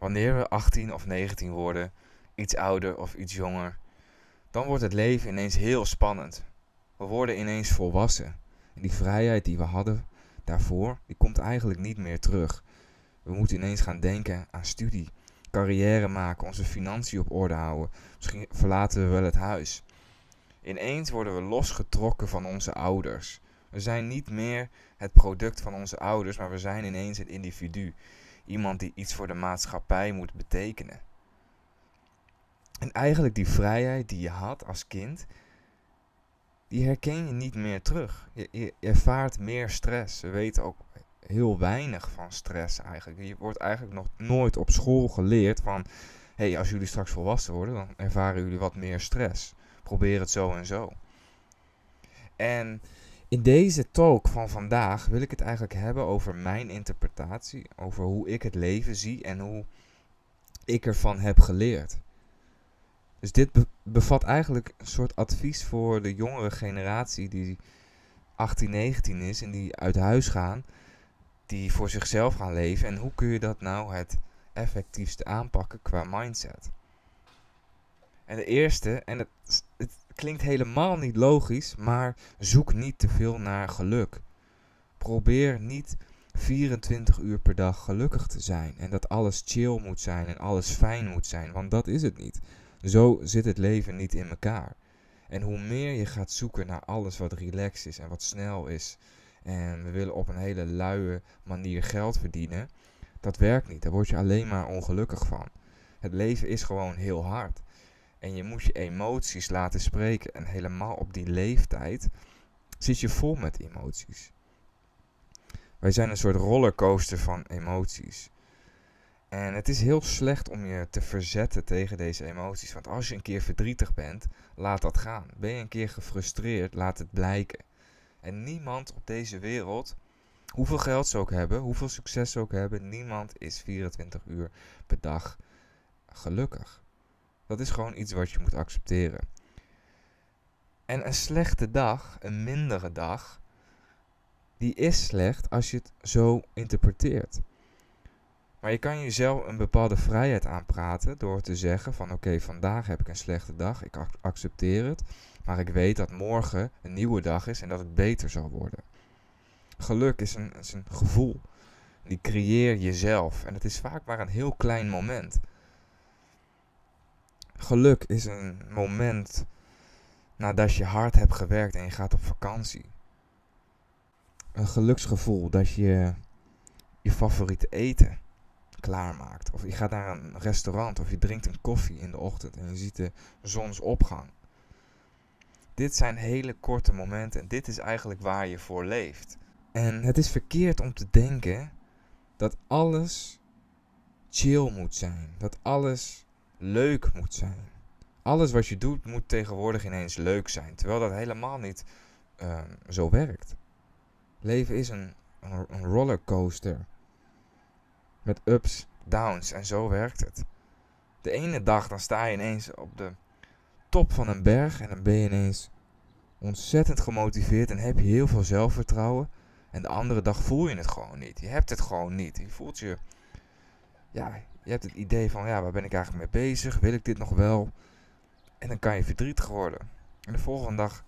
Wanneer we 18 of 19 worden, iets ouder of iets jonger, dan wordt het leven ineens heel spannend. We worden ineens volwassen. En die vrijheid die we hadden daarvoor, die komt eigenlijk niet meer terug. We moeten ineens gaan denken aan studie, carrière maken, onze financiën op orde houden. Misschien verlaten we wel het huis. Ineens worden we losgetrokken van onze ouders. We zijn niet meer het product van onze ouders, maar we zijn ineens een individu. Iemand die iets voor de maatschappij moet betekenen. En eigenlijk die vrijheid die je had als kind, die herken je niet meer terug. Je, ervaart meer stress. We weten ook heel weinig van stress eigenlijk. Je wordt eigenlijk nog nooit op school geleerd van... hé, hey, als jullie straks volwassen worden, dan ervaren jullie wat meer stress. Probeer het zo en zo. En in deze talk van vandaag wil ik het eigenlijk hebben over mijn interpretatie, over hoe ik het leven zie en hoe ik ervan heb geleerd. Dus dit bevat eigenlijk een soort advies voor de jongere generatie die 18, 19 is en die uit huis gaan, die voor zichzelf gaan leven. En hoe kun je dat nou het effectiefste aanpakken qua mindset? En de eerste, en het klinkt helemaal niet logisch, maar zoek niet te veel naar geluk. Probeer niet 24 uur per dag gelukkig te zijn en dat alles chill moet zijn en alles fijn moet zijn, want dat is het niet. Zo zit het leven niet in elkaar. En hoe meer je gaat zoeken naar alles wat relaxed is en wat snel is, en we willen op een hele luie manier geld verdienen, dat werkt niet. Daar word je alleen maar ongelukkig van. Het leven is gewoon heel hard. En je moet je emoties laten spreken. En helemaal op die leeftijd zit je vol met emoties. Wij zijn een soort rollercoaster van emoties. En het is heel slecht om je te verzetten tegen deze emoties. Want als je een keer verdrietig bent, laat dat gaan. Ben je een keer gefrustreerd, laat het blijken. En niemand op deze wereld, hoeveel geld ze ook hebben, hoeveel succes ze ook hebben, niemand is 24 uur per dag gelukkig. Dat is gewoon iets wat je moet accepteren. En een slechte dag, een mindere dag, die is slecht als je het zo interpreteert. Maar je kan jezelf een bepaalde vrijheid aanpraten door te zeggen van oké, vandaag heb ik een slechte dag, ik accepteer het, maar ik weet dat morgen een nieuwe dag is en dat het beter zal worden. Geluk is een, is een gevoel. Die creëer jezelf en het is vaak maar een heel klein moment. Geluk is een moment nadat je hard hebt gewerkt en je gaat op vakantie. Een geluksgevoel dat je je favoriete eten klaarmaakt. Of je gaat naar een restaurant of je drinkt een koffie in de ochtend en je ziet de zonsopgang. Dit zijn hele korte momenten en dit is eigenlijk waar je voor leeft. En het is verkeerd om te denken dat alles chill moet zijn. Dat alles leuk moet zijn. Alles wat je doet moet tegenwoordig ineens leuk zijn. Terwijl dat helemaal niet ehm, zo werkt. Leven is een, een rollercoaster. Met ups, downs en zo werkt het. De ene dag dan sta je ineens op de top van een berg en dan ben je ineens ontzettend gemotiveerd en heb je heel veel zelfvertrouwen. En de andere dag voel je het gewoon niet. Je hebt het gewoon niet. Je voelt je, ja, je hebt het idee van, ja, waar ben ik eigenlijk mee bezig? Wil ik dit nog wel? En dan kan je verdrietig worden. En de volgende dag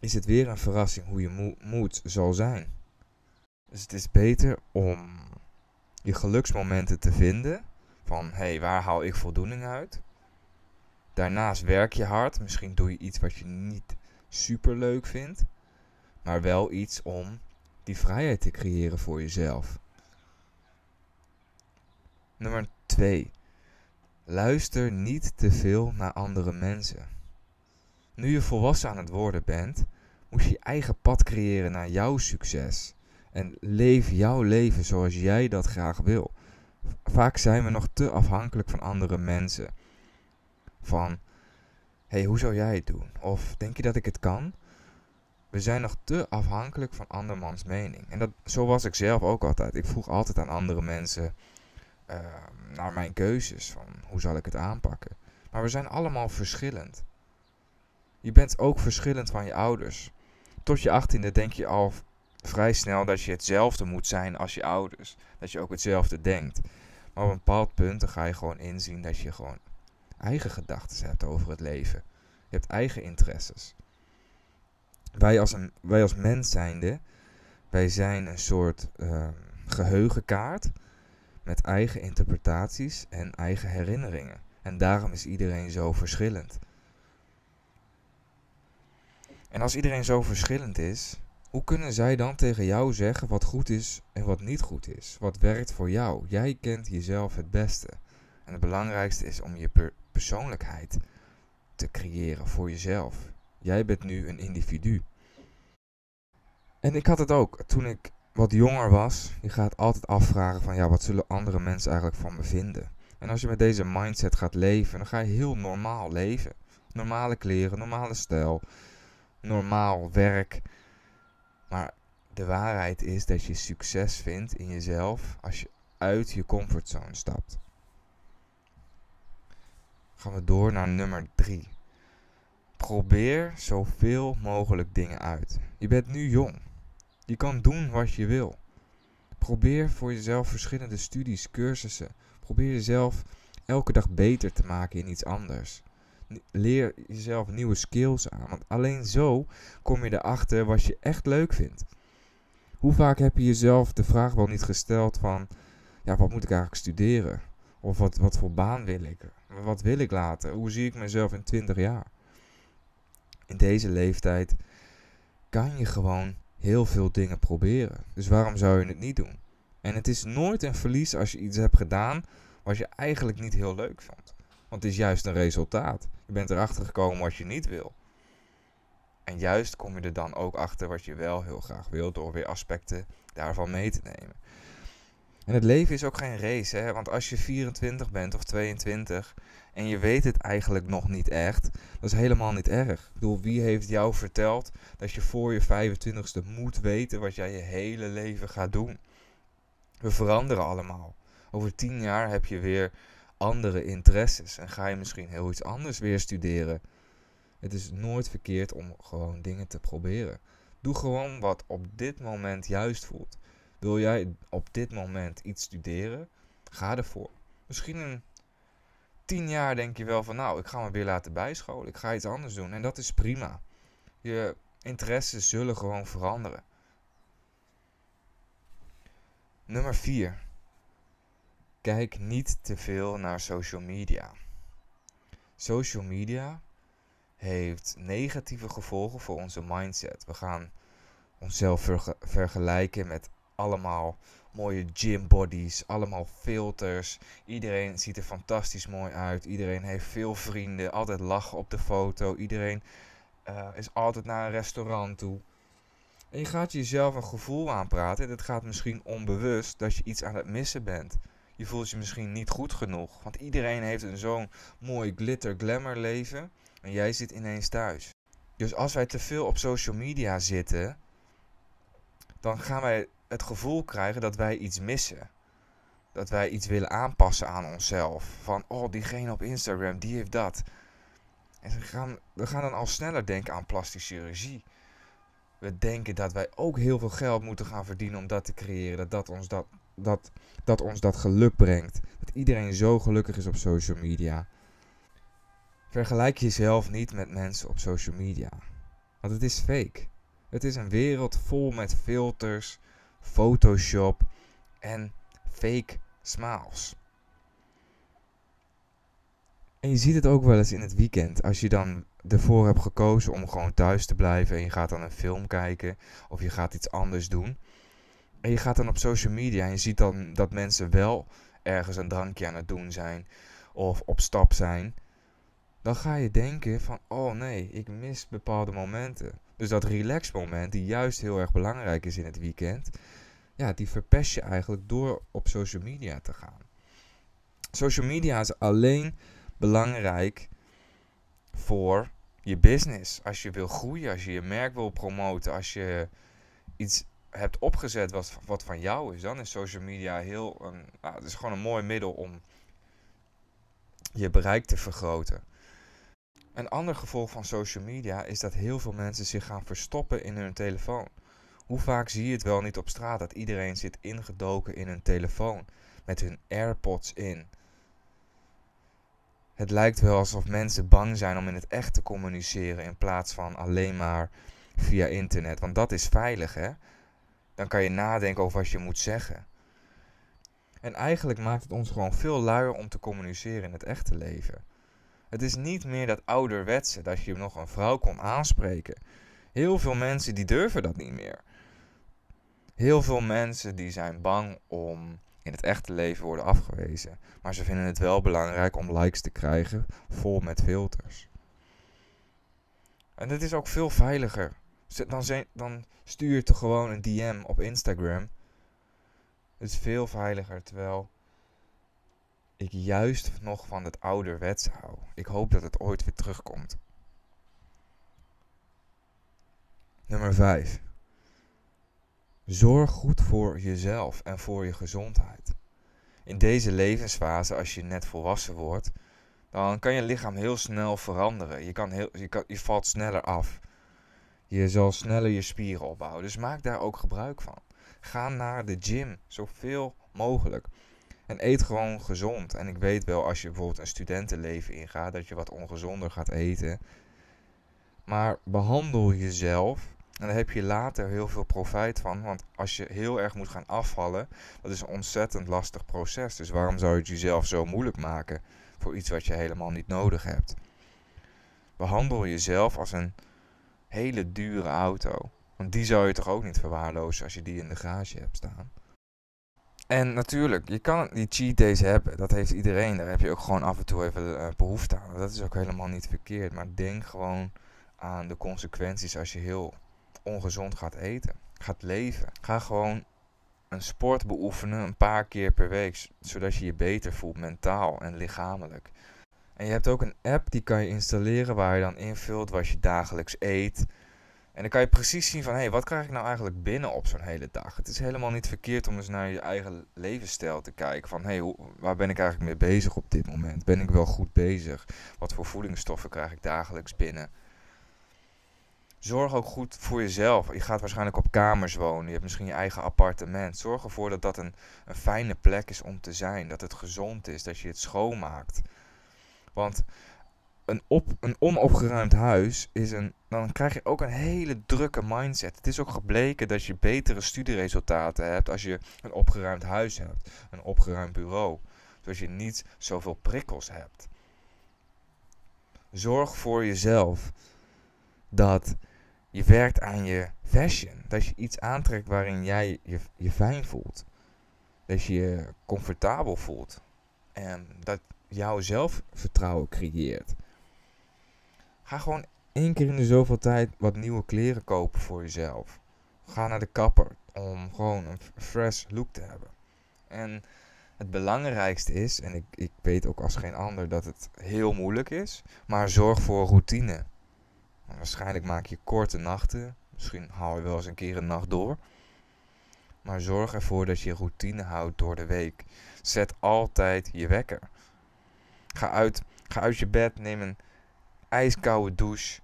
is het weer een verrassing hoe je moed zal zijn. Dus het is beter om je geluksmomenten te vinden. Van, hé, hey, waar haal ik voldoening uit? Daarnaast werk je hard. Misschien doe je iets wat je niet super leuk vindt. Maar wel iets om die vrijheid te creëren voor jezelf. Nummer 2. Luister niet te veel naar andere mensen. Nu je volwassen aan het worden bent, moet je je eigen pad creëren naar jouw succes. En leef jouw leven zoals jij dat graag wil. Vaak zijn we nog te afhankelijk van andere mensen. Van, hey, hoe zou jij het doen? Of denk je dat ik het kan? We zijn nog te afhankelijk van andermans mening. En dat, zo was ik zelf ook altijd. Ik vroeg altijd aan andere mensen uh, naar mijn keuzes. Van hoe zal ik het aanpakken? Maar we zijn allemaal verschillend. Je bent ook verschillend van je ouders. Tot je achttiende denk je al vrij snel dat je hetzelfde moet zijn als je ouders. Dat je ook hetzelfde denkt. Maar op een bepaald punt dan ga je gewoon inzien dat je gewoon eigen gedachten hebt over het leven. Je hebt eigen interesses. Wij als, een, wij als mens zijnde, wij zijn een soort uh, geheugenkaart met eigen interpretaties en eigen herinneringen. En daarom is iedereen zo verschillend. En als iedereen zo verschillend is, hoe kunnen zij dan tegen jou zeggen wat goed is en wat niet goed is? Wat werkt voor jou? Jij kent jezelf het beste. En het belangrijkste is om je persoonlijkheid te creëren voor jezelf. Jij bent nu een individu. En ik had het ook toen ik wat jonger was. Je gaat altijd afvragen van ja, wat zullen andere mensen eigenlijk van me vinden? En als je met deze mindset gaat leven, dan ga je heel normaal leven. Normale kleren, normale stijl, normaal werk. Maar de waarheid is dat je succes vindt in jezelf als je uit je comfortzone stapt. Gaan we door naar nummer 3. Probeer zoveel mogelijk dingen uit. Je bent nu jong. Je kan doen wat je wil. Probeer voor jezelf verschillende studies, cursussen. Probeer jezelf elke dag beter te maken in iets anders. Leer jezelf nieuwe skills aan. Want alleen zo kom je erachter wat je echt leuk vindt. Hoe vaak heb je jezelf de vraag wel niet gesteld van... Ja, wat moet ik eigenlijk studeren? Of wat, wat voor baan wil ik? Wat wil ik later? Hoe zie ik mezelf in 20 jaar? In deze leeftijd kan je gewoon heel veel dingen proberen. Dus waarom zou je het niet doen? En het is nooit een verlies als je iets hebt gedaan wat je eigenlijk niet heel leuk vond. Want het is juist een resultaat. Je bent erachter gekomen wat je niet wil. En juist kom je er dan ook achter wat je wel heel graag wil door weer aspecten daarvan mee te nemen. En het leven is ook geen race, hè? want als je 24 bent of 22 en je weet het eigenlijk nog niet echt, dat is helemaal niet erg. Ik bedoel, wie heeft jou verteld dat je voor je 25ste moet weten wat jij je hele leven gaat doen? We veranderen allemaal. Over 10 jaar heb je weer andere interesses en ga je misschien heel iets anders weer studeren. Het is nooit verkeerd om gewoon dingen te proberen. Doe gewoon wat op dit moment juist voelt. Wil jij op dit moment iets studeren? Ga ervoor. Misschien in tien jaar denk je wel van nou, ik ga me weer laten bijscholen. Ik ga iets anders doen. En dat is prima. Je interesses zullen gewoon veranderen. Nummer 4. Kijk niet te veel naar social media. Social media heeft negatieve gevolgen voor onze mindset. We gaan onszelf vergelijken met allemaal mooie gym bodies, allemaal filters. Iedereen ziet er fantastisch mooi uit. Iedereen heeft veel vrienden, altijd lachen op de foto. Iedereen uh, is altijd naar een restaurant toe. En je gaat jezelf een gevoel aanpraten. En het gaat misschien onbewust dat je iets aan het missen bent. Je voelt je misschien niet goed genoeg. Want iedereen heeft een zo'n mooi glitter glamour leven. En jij zit ineens thuis. Dus als wij te veel op social media zitten, dan gaan wij het gevoel krijgen dat wij iets missen. Dat wij iets willen aanpassen aan onszelf. Van, oh, diegene op Instagram, die heeft dat. En we gaan, we gaan dan al sneller denken aan plastische chirurgie. We denken dat wij ook heel veel geld moeten gaan verdienen om dat te creëren. Dat dat ons dat, dat, dat, ons dat geluk brengt. Dat iedereen zo gelukkig is op social media. Vergelijk jezelf niet met mensen op social media. Want het is fake. Het is een wereld vol met filters, Photoshop en fake smiles. En je ziet het ook wel eens in het weekend. Als je dan ervoor hebt gekozen om gewoon thuis te blijven en je gaat dan een film kijken of je gaat iets anders doen. En je gaat dan op social media en je ziet dan dat mensen wel ergens een drankje aan het doen zijn of op stap zijn. Dan ga je denken van, oh nee, ik mis bepaalde momenten. Dus dat relax moment, die juist heel erg belangrijk is in het weekend, ja, die verpest je eigenlijk door op social media te gaan. Social media is alleen belangrijk voor je business. Als je wil groeien, als je je merk wil promoten, als je iets hebt opgezet wat, wat van jou is, dan is social media heel. Een, nou, het is gewoon een mooi middel om je bereik te vergroten. Een ander gevolg van social media is dat heel veel mensen zich gaan verstoppen in hun telefoon. Hoe vaak zie je het wel niet op straat dat iedereen zit ingedoken in een telefoon? met hun AirPods in. Het lijkt wel alsof mensen bang zijn om in het echt te communiceren in plaats van alleen maar via internet. Want dat is veilig, hè? Dan kan je nadenken over wat je moet zeggen. En eigenlijk maakt het ons gewoon veel luier om te communiceren in het echte leven. Het is niet meer dat ouderwetse dat je nog een vrouw kon aanspreken. Heel veel mensen die durven dat niet meer. Heel veel mensen die zijn bang om in het echte leven worden afgewezen. Maar ze vinden het wel belangrijk om likes te krijgen vol met filters. En het is ook veel veiliger. Dan, dan stuur je toch gewoon een DM op Instagram. Het is veel veiliger, terwijl ik juist nog van het ouderwets hou. Ik hoop dat het ooit weer terugkomt. Nummer 5. Zorg goed voor jezelf en voor je gezondheid. In deze levensfase, als je net volwassen wordt, dan kan je lichaam heel snel veranderen. Je, kan heel, je, kan, je valt sneller af. Je zal sneller je spieren opbouwen. Dus maak daar ook gebruik van. Ga naar de gym, zoveel mogelijk. En eet gewoon gezond. En ik weet wel, als je bijvoorbeeld een studentenleven ingaat, dat je wat ongezonder gaat eten. Maar behandel jezelf. En daar heb je later heel veel profijt van. Want als je heel erg moet gaan afvallen, dat is een ontzettend lastig proces. Dus waarom zou je het jezelf zo moeilijk maken voor iets wat je helemaal niet nodig hebt? Behandel jezelf als een hele dure auto. Want die zou je toch ook niet verwaarlozen als je die in de garage hebt staan. En natuurlijk, je kan die cheat days hebben. Dat heeft iedereen. Daar heb je ook gewoon af en toe even uh, behoefte aan. Dat is ook helemaal niet verkeerd. Maar denk gewoon aan de consequenties als je heel ongezond gaat eten. Gaat leven. Ga gewoon een sport beoefenen een paar keer per week. Zodat je je beter voelt mentaal en lichamelijk. En je hebt ook een app die kan je installeren waar je dan invult wat je dagelijks eet. En dan kan je precies zien van, hé, hey, wat krijg ik nou eigenlijk binnen op zo'n hele dag? Het is helemaal niet verkeerd om eens naar je eigen levensstijl te kijken. Van, hé, hey, waar ben ik eigenlijk mee bezig op dit moment? Ben ik wel goed bezig? Wat voor voedingsstoffen krijg ik dagelijks binnen? Zorg ook goed voor jezelf. Je gaat waarschijnlijk op kamers wonen. Je hebt misschien je eigen appartement. Zorg ervoor dat dat een, een fijne plek is om te zijn. Dat het gezond is. Dat je het schoonmaakt. Want een, op, een onopgeruimd huis is een. Dan krijg je ook een hele drukke mindset. Het is ook gebleken dat je betere studieresultaten hebt als je een opgeruimd huis hebt. Een opgeruimd bureau. Zodat je niet zoveel prikkels hebt. Zorg voor jezelf dat je werkt aan je fashion. Dat je iets aantrekt waarin jij je, je fijn voelt. Dat je je comfortabel voelt. En dat jouw zelfvertrouwen creëert. Ga gewoon één keer in de zoveel tijd wat nieuwe kleren kopen voor jezelf. Ga naar de kapper om gewoon een fresh look te hebben. En het belangrijkste is, en ik, ik weet ook als geen ander dat het heel moeilijk is, maar zorg voor routine. Waarschijnlijk maak je korte nachten, misschien haal je wel eens een keer een nacht door. Maar zorg ervoor dat je routine houdt door de week. Zet altijd je wekker. Ga uit, ga uit je bed, neem een ijskoude douche.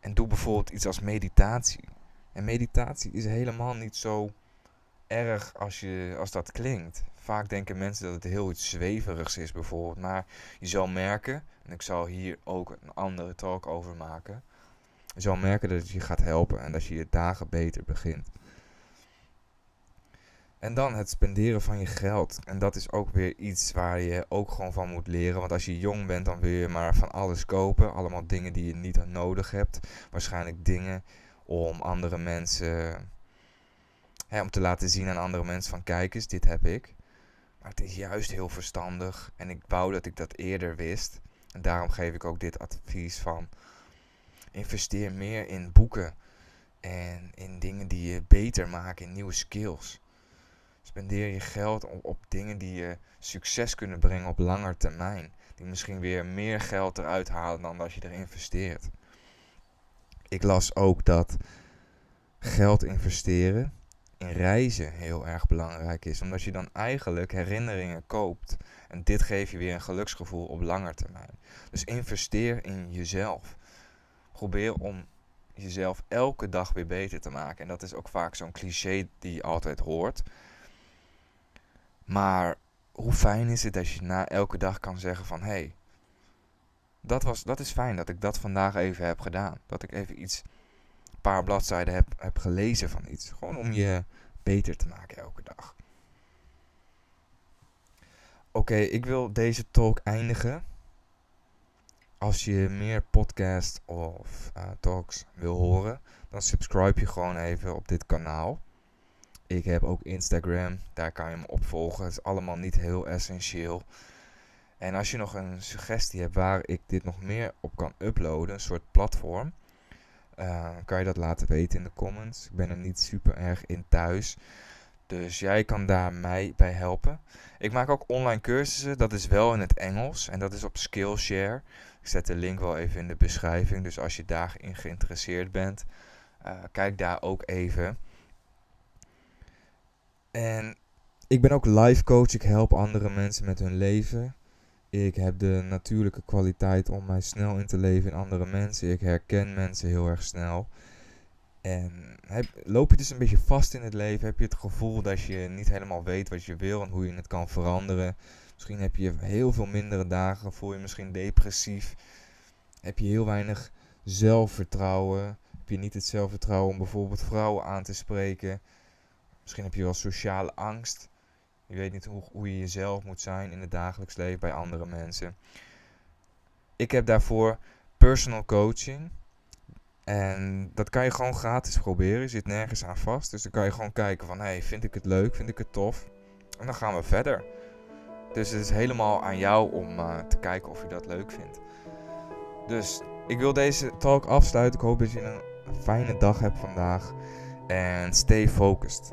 En doe bijvoorbeeld iets als meditatie. En meditatie is helemaal niet zo erg als, je, als dat klinkt. Vaak denken mensen dat het heel iets zweverigs is bijvoorbeeld. Maar je zal merken, en ik zal hier ook een andere talk over maken. Je zal merken dat het je gaat helpen en dat je je dagen beter begint. En dan het spenderen van je geld. En dat is ook weer iets waar je ook gewoon van moet leren. Want als je jong bent, dan wil je maar van alles kopen. Allemaal dingen die je niet nodig hebt. Waarschijnlijk dingen om andere mensen. Hè, om te laten zien aan andere mensen van kijk eens, dit heb ik. Maar het is juist heel verstandig. En ik wou dat ik dat eerder wist. En daarom geef ik ook dit advies van. Investeer meer in boeken. En in dingen die je beter maken, in nieuwe skills. Spendeer je geld op, op dingen die je succes kunnen brengen op lange termijn. Die misschien weer meer geld eruit halen dan als je er investeert. Ik las ook dat geld investeren in reizen heel erg belangrijk is. Omdat je dan eigenlijk herinneringen koopt. En dit geeft je weer een geluksgevoel op lange termijn. Dus investeer in jezelf. Probeer om jezelf elke dag weer beter te maken. En dat is ook vaak zo'n cliché die je altijd hoort. Maar hoe fijn is het als je na elke dag kan zeggen van... Hé, hey, dat, was, dat is fijn dat ik dat vandaag even heb gedaan. Dat ik even iets, een paar bladzijden heb, heb gelezen van iets. Gewoon om je beter te maken elke dag. Oké, ik wil deze talk eindigen. Als je meer podcast of uh, talks wil horen, dan subscribe je gewoon even op dit kanaal. Ik heb ook Instagram, daar kan je me opvolgen. Het is allemaal niet heel essentieel. En als je nog een suggestie hebt waar ik dit nog meer op kan uploaden, een soort platform, uh, kan je dat laten weten in de comments. Ik ben er niet super erg in thuis. Dus jij kan daar mij bij helpen. Ik maak ook online cursussen, dat is wel in het Engels en dat is op Skillshare. Ik zet de link wel even in de beschrijving, dus als je daarin geïnteresseerd bent, uh, kijk daar ook even. En ik ben ook life coach, ik help andere mensen met hun leven. Ik heb de natuurlijke kwaliteit om mij snel in te leven in andere mensen. Ik herken mensen heel erg snel. En heb, loop je dus een beetje vast in het leven? Heb je het gevoel dat je niet helemaal weet wat je wil en hoe je het kan veranderen? Misschien heb je heel veel mindere dagen, voel je misschien depressief. Heb je heel weinig zelfvertrouwen? Heb je niet het zelfvertrouwen om bijvoorbeeld vrouwen aan te spreken? Misschien heb je wel sociale angst. Je weet niet hoe, hoe je jezelf moet zijn in het dagelijks leven bij andere mensen. Ik heb daarvoor personal coaching. En dat kan je gewoon gratis proberen. Je zit nergens aan vast. Dus dan kan je gewoon kijken van, hey, vind ik het leuk? Vind ik het tof? En dan gaan we verder. Dus het is helemaal aan jou om uh, te kijken of je dat leuk vindt. Dus ik wil deze talk afsluiten. Ik hoop dat je een fijne dag hebt vandaag. En stay focused.